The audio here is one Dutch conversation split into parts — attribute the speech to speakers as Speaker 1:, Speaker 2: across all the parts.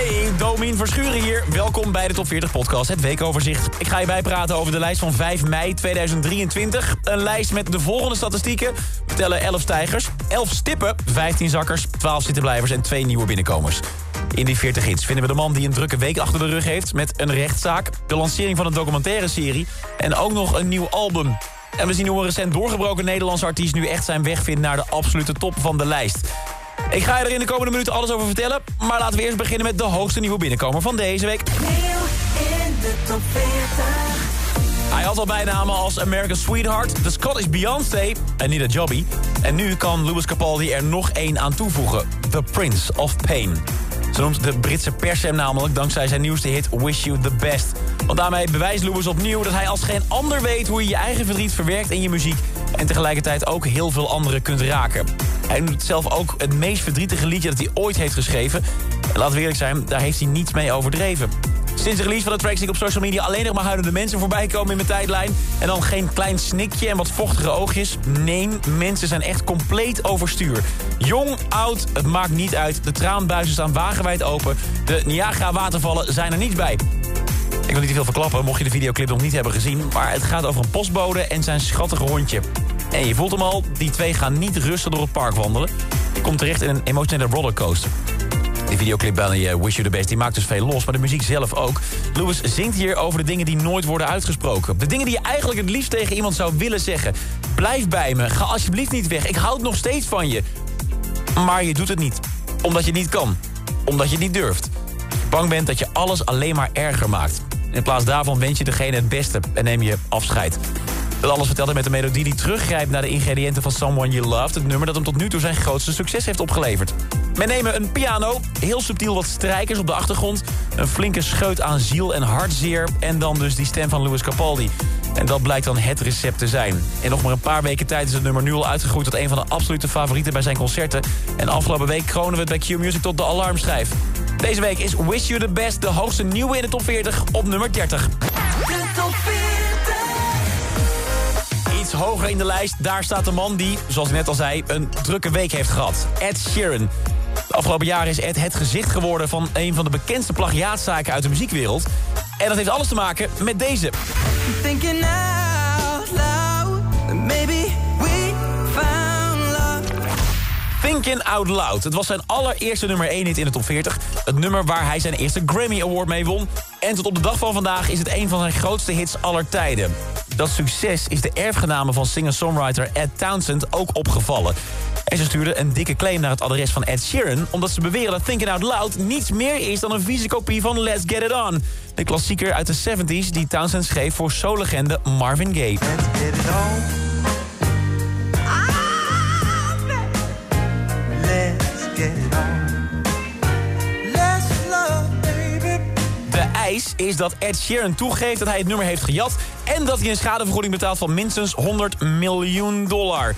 Speaker 1: Hey, Domien Verschuren hier. Welkom bij de Top 40 Podcast, het weekoverzicht. Ik ga je bijpraten over de lijst van 5 mei 2023. Een lijst met de volgende statistieken. We tellen 11 stijgers, 11 stippen, 15 zakkers, 12 zittenblijvers en 2 nieuwe binnenkomers. In die 40 hits vinden we de man die een drukke week achter de rug heeft... met een rechtszaak, de lancering van een documentaire serie... en ook nog een nieuw album. En we zien hoe een recent doorgebroken Nederlandse artiest... nu echt zijn weg vindt naar de absolute top van de lijst. Ik ga je er in de komende minuten alles over vertellen. Maar laten we eerst beginnen met de hoogste nieuwe binnenkomer van deze week.
Speaker 2: in de top 40.
Speaker 1: Hij had al bijnamen als America's Sweetheart, The Scottish Beyoncé en Nida Jobby. En nu kan Louis Capaldi er nog één aan toevoegen. The Prince of Pain. Zo noemt de Britse pers hem namelijk dankzij zijn nieuwste hit Wish You The Best. Want daarmee bewijst Louis opnieuw dat hij als geen ander weet... hoe je je eigen verdriet verwerkt in je muziek... en tegelijkertijd ook heel veel anderen kunt raken. Hij noemt zelf ook het meest verdrietige liedje dat hij ooit heeft geschreven. En laten we eerlijk zijn, daar heeft hij niets mee overdreven. Sinds de release van de track zie ik op social media alleen nog maar huilende mensen voorbij komen in mijn tijdlijn. En dan geen klein snikje en wat vochtige oogjes. Nee, mensen zijn echt compleet overstuur. Jong, oud, het maakt niet uit. De traanbuizen staan wagenwijd open. De Niagara-watervallen zijn er niet bij. Ik wil niet te veel verklappen, mocht je de videoclip nog niet hebben gezien. Maar het gaat over een postbode en zijn schattige hondje. En je voelt hem al, die twee gaan niet rustig door het park wandelen. Je komt terecht in een emotionele rollercoaster. Die videoclip bij uh, Wish You The Best die maakt dus veel los, maar de muziek zelf ook. Lewis zingt hier over de dingen die nooit worden uitgesproken. De dingen die je eigenlijk het liefst tegen iemand zou willen zeggen. Blijf bij me, ga alsjeblieft niet weg, ik houd nog steeds van je. Maar je doet het niet, omdat je niet kan. Omdat je niet durft. Bang bent dat je alles alleen maar erger maakt. In plaats daarvan wens je degene het beste en neem je afscheid. Dat alles vertelde met een melodie die teruggrijpt naar de ingrediënten van Someone You Loved. Het nummer dat hem tot nu toe zijn grootste succes heeft opgeleverd. We nemen een piano, heel subtiel wat strijkers op de achtergrond... een flinke scheut aan ziel en hartzeer... en dan dus die stem van Louis Capaldi. En dat blijkt dan het recept te zijn. In nog maar een paar weken tijd is het nummer nu al uitgegroeid... tot een van de absolute favorieten bij zijn concerten. En afgelopen week kronen we het bij Q-Music tot de alarmschijf. Deze week is Wish You The Best de hoogste nieuwe in de top 40 op nummer 30.
Speaker 2: De top 40.
Speaker 1: Hoger in de lijst, daar staat de man die, zoals ik net al zei, een drukke week heeft gehad. Ed Sheeran. De afgelopen jaren is Ed het gezicht geworden van een van de bekendste plagiaatzaken uit de muziekwereld. En dat heeft alles te maken met deze.
Speaker 2: Thinking Out Loud.
Speaker 1: Het was zijn allereerste nummer 1 hit in de top 40. Het nummer waar hij zijn eerste Grammy Award mee won. En tot op de dag van vandaag is het een van zijn grootste hits aller tijden. Dat succes is de erfgename van singer-songwriter Ed Townsend ook opgevallen. En ze stuurde een dikke claim naar het adres van Ed Sheeran... omdat ze beweren dat Thinking Out Loud niets meer is dan een vieze kopie van Let's Get It On. De klassieker uit de 70s die Townsend schreef voor soul-legende Marvin Gaye.
Speaker 3: get it on. Let's get it on.
Speaker 1: Is dat Ed Sheeran toegeeft dat hij het nummer heeft gejat... en dat hij een schadevergoeding betaalt van minstens 100 miljoen dollar.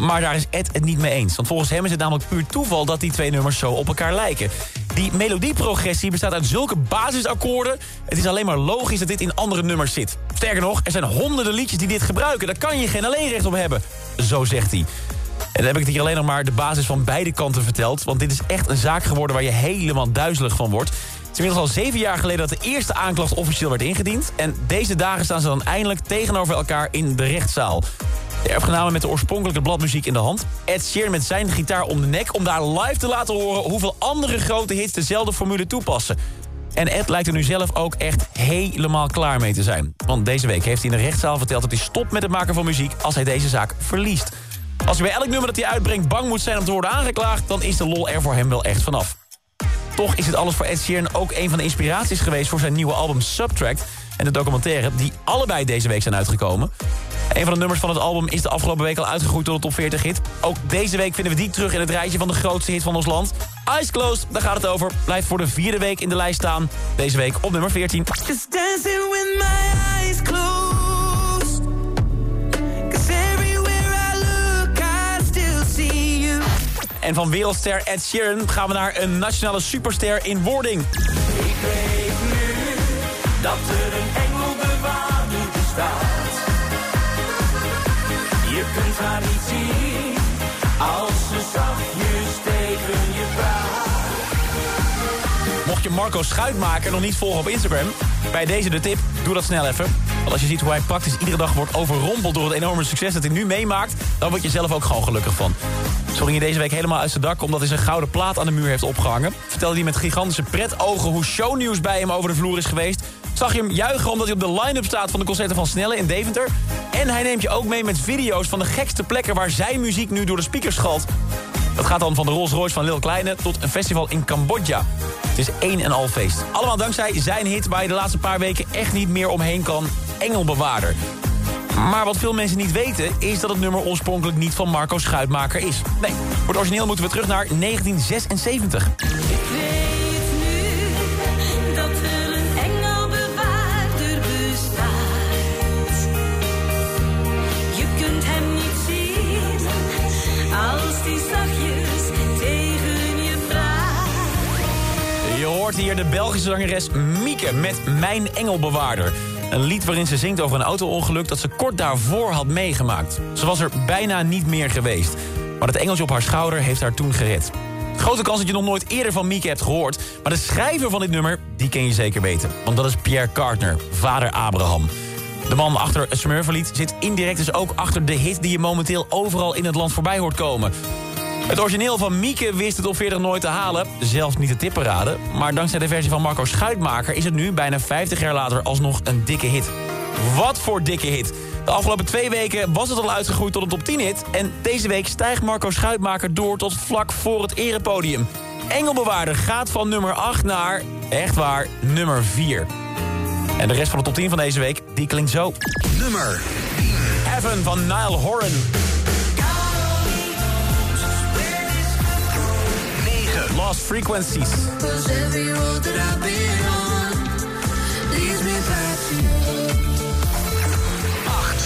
Speaker 1: Maar daar is Ed het niet mee eens. Want volgens hem is het namelijk puur toeval dat die twee nummers zo op elkaar lijken. Die melodieprogressie bestaat uit zulke basisakkoorden... het is alleen maar logisch dat dit in andere nummers zit. Sterker nog, er zijn honderden liedjes die dit gebruiken. Daar kan je geen alleenrecht op hebben. Zo zegt hij. En dan heb ik het hier alleen nog maar de basis van beide kanten verteld. Want dit is echt een zaak geworden waar je helemaal duizelig van wordt. Het is inmiddels al zeven jaar geleden dat de eerste aanklacht officieel werd ingediend. En deze dagen staan ze dan eindelijk tegenover elkaar in de rechtszaal. De erfgenamen met de oorspronkelijke bladmuziek in de hand. Ed Sheeran met zijn gitaar om de nek... om daar live te laten horen hoeveel andere grote hits dezelfde formule toepassen. En Ed lijkt er nu zelf ook echt helemaal klaar mee te zijn. Want deze week heeft hij in de rechtszaal verteld dat hij stopt met het maken van muziek... als hij deze zaak verliest. Als hij bij elk nummer dat hij uitbrengt bang moet zijn om te worden aangeklaagd... dan is de lol er voor hem wel echt vanaf. Toch is dit alles voor Ed Sheeran ook een van de inspiraties geweest... voor zijn nieuwe album Subtract en de documentaire... die allebei deze week zijn uitgekomen. Een van de nummers van het album is de afgelopen week al uitgegroeid tot de top 40 hit. Ook deze week vinden we die terug in het rijtje van de grootste hit van ons land. Eyes Closed, daar gaat het over. Blijft voor de vierde week in de lijst staan. Deze week op nummer 14. En van wereldster Ed Sheeran gaan we naar een nationale superster in wording.
Speaker 2: Ik weet nu dat er een engelbewaarder bestaat. Je kunt haar niet zien als ze zachtjes tegen je praat.
Speaker 1: Mocht je Marco Schuitmaker nog niet volgen op Instagram... bij deze de tip, doe dat snel even. Want als je ziet hoe hij praktisch iedere dag wordt overrompeld... door het enorme succes dat hij nu meemaakt... dan word je zelf ook gewoon gelukkig van. Zo ging deze week helemaal uit zijn dak... omdat hij zijn gouden plaat aan de muur heeft opgehangen. Vertelde hij met gigantische pretogen hoe shownieuws bij hem over de vloer is geweest. Zag je hem juichen omdat hij op de line-up staat van de concerten van Snelle in Deventer. En hij neemt je ook mee met video's van de gekste plekken... waar zijn muziek nu door de speakers schalt. Dat gaat dan van de Rolls Royce van Lil Kleine tot een festival in Cambodja. Het is één en al feest. Allemaal dankzij zijn hit waar je de laatste paar weken echt niet meer omheen kan. Engelbewaarder. Maar wat veel mensen niet weten is dat het nummer oorspronkelijk niet van Marco Schuitmaker is. Nee, voor het origineel moeten we terug naar 1976.
Speaker 4: Ik weet nu dat er een engelbewaarder bestaat. Je kunt hem niet zien als die zachtjes tegen je praat.
Speaker 1: Je hoort hier de Belgische zangeres Mieke met Mijn Engelbewaarder. Een lied waarin ze zingt over een auto-ongeluk dat ze kort daarvoor had meegemaakt. Ze was er bijna niet meer geweest. Maar het engeltje op haar schouder heeft haar toen gered. Grote kans dat je nog nooit eerder van Mieke hebt gehoord. Maar de schrijver van dit nummer, die ken je zeker weten. Want dat is Pierre Cartner, vader Abraham. De man achter het Smurfenlied zit indirect dus ook achter de hit... die je momenteel overal in het land voorbij hoort komen. Het origineel van Mieke wist het op 40 nooit te halen. Zelfs niet de tipparade. Maar dankzij de versie van Marco Schuitmaker... is het nu, bijna 50 jaar later, alsnog een dikke hit. Wat voor dikke hit. De afgelopen twee weken was het al uitgegroeid tot een top 10 hit. En deze week stijgt Marco Schuitmaker door tot vlak voor het erepodium. Engelbewaarder gaat van nummer 8 naar, echt waar, nummer 4. En de rest van de top 10 van deze week, die klinkt zo.
Speaker 5: Nummer
Speaker 1: Heaven van Nile Horan.
Speaker 4: Back Frequencies.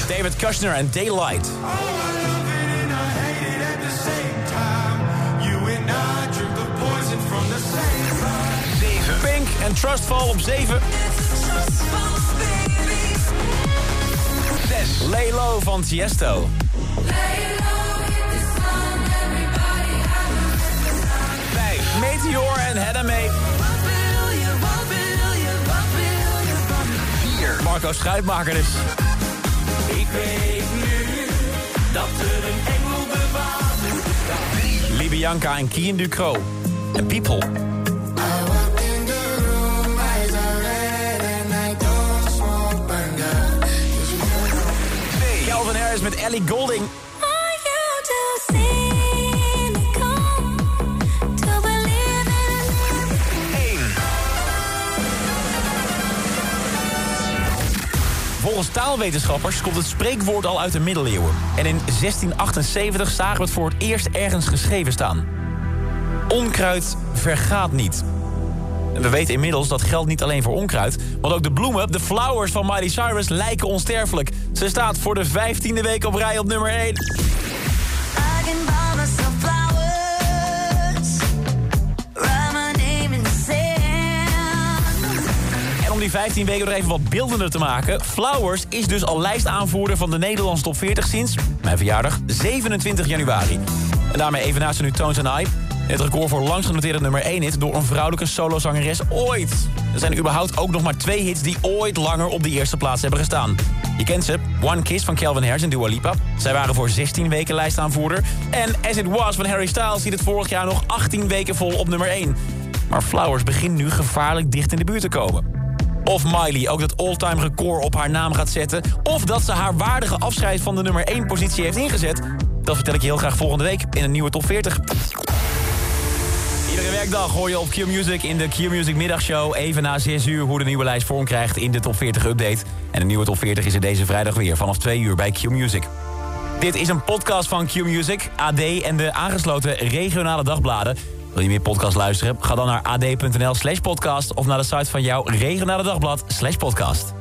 Speaker 1: David Kushner en Daylight. Pink en Trustfall op 7. 6. Lay Low van Tiesto. 5. Marco Schuitmaker dus.
Speaker 2: Ik weet nu dat er een engelbewaarder bestaat.
Speaker 1: Libianca en Kien Ducro. En People. Calvin Harris met Ellie Golding. Volgens taalwetenschappers komt het spreekwoord al uit de middeleeuwen. En in 1678 zagen we het voor het eerst ergens geschreven staan. Onkruid vergaat niet. En we weten inmiddels dat geldt niet alleen voor onkruid... want ook de bloemen, de flowers van Miley Cyrus, lijken onsterfelijk. Ze staat voor de 15e week op rij op nummer 1. Die 15 weken nog even wat beeldender te maken... Flowers is dus al lijstaanvoerder van de Nederlandse top 40 sinds... mijn verjaardag, 27 januari. En daarmee even naast nu Tones and I... Het record voor langst genoteerde nummer 1 hit door een vrouwelijke solozangeres ooit. Er zijn überhaupt ook nog maar twee hits die ooit langer op de eerste plaats hebben gestaan. Je kent ze, One Kiss van Calvin Harris en Dua Lipa. Zij waren voor 16 weken lijstaanvoerder. En As It Was van Harry Styles ziet het vorig jaar nog 18 weken vol op nummer 1. Maar Flowers begint nu gevaarlijk dicht in de buurt te komen. Of Miley ook dat all-time record op haar naam gaat zetten... of dat ze haar waardige afscheid van de nummer 1 positie heeft ingezet... dat vertel ik je heel graag volgende week in een nieuwe top 40. Iedere werkdag hoor je op Q-Music in de Q-Music middagshow... even na 6 uur hoe de nieuwe lijst vorm krijgt in de top 40 update. En de nieuwe top 40 is er deze vrijdag weer vanaf 2 uur bij Q-Music. Dit is een podcast van Q-Music, AD en de aangesloten regionale dagbladen. Wil je meer podcast luisteren? Ga dan naar ad.nl slash podcast... of naar de site van jouw regionale dagblad slash podcast.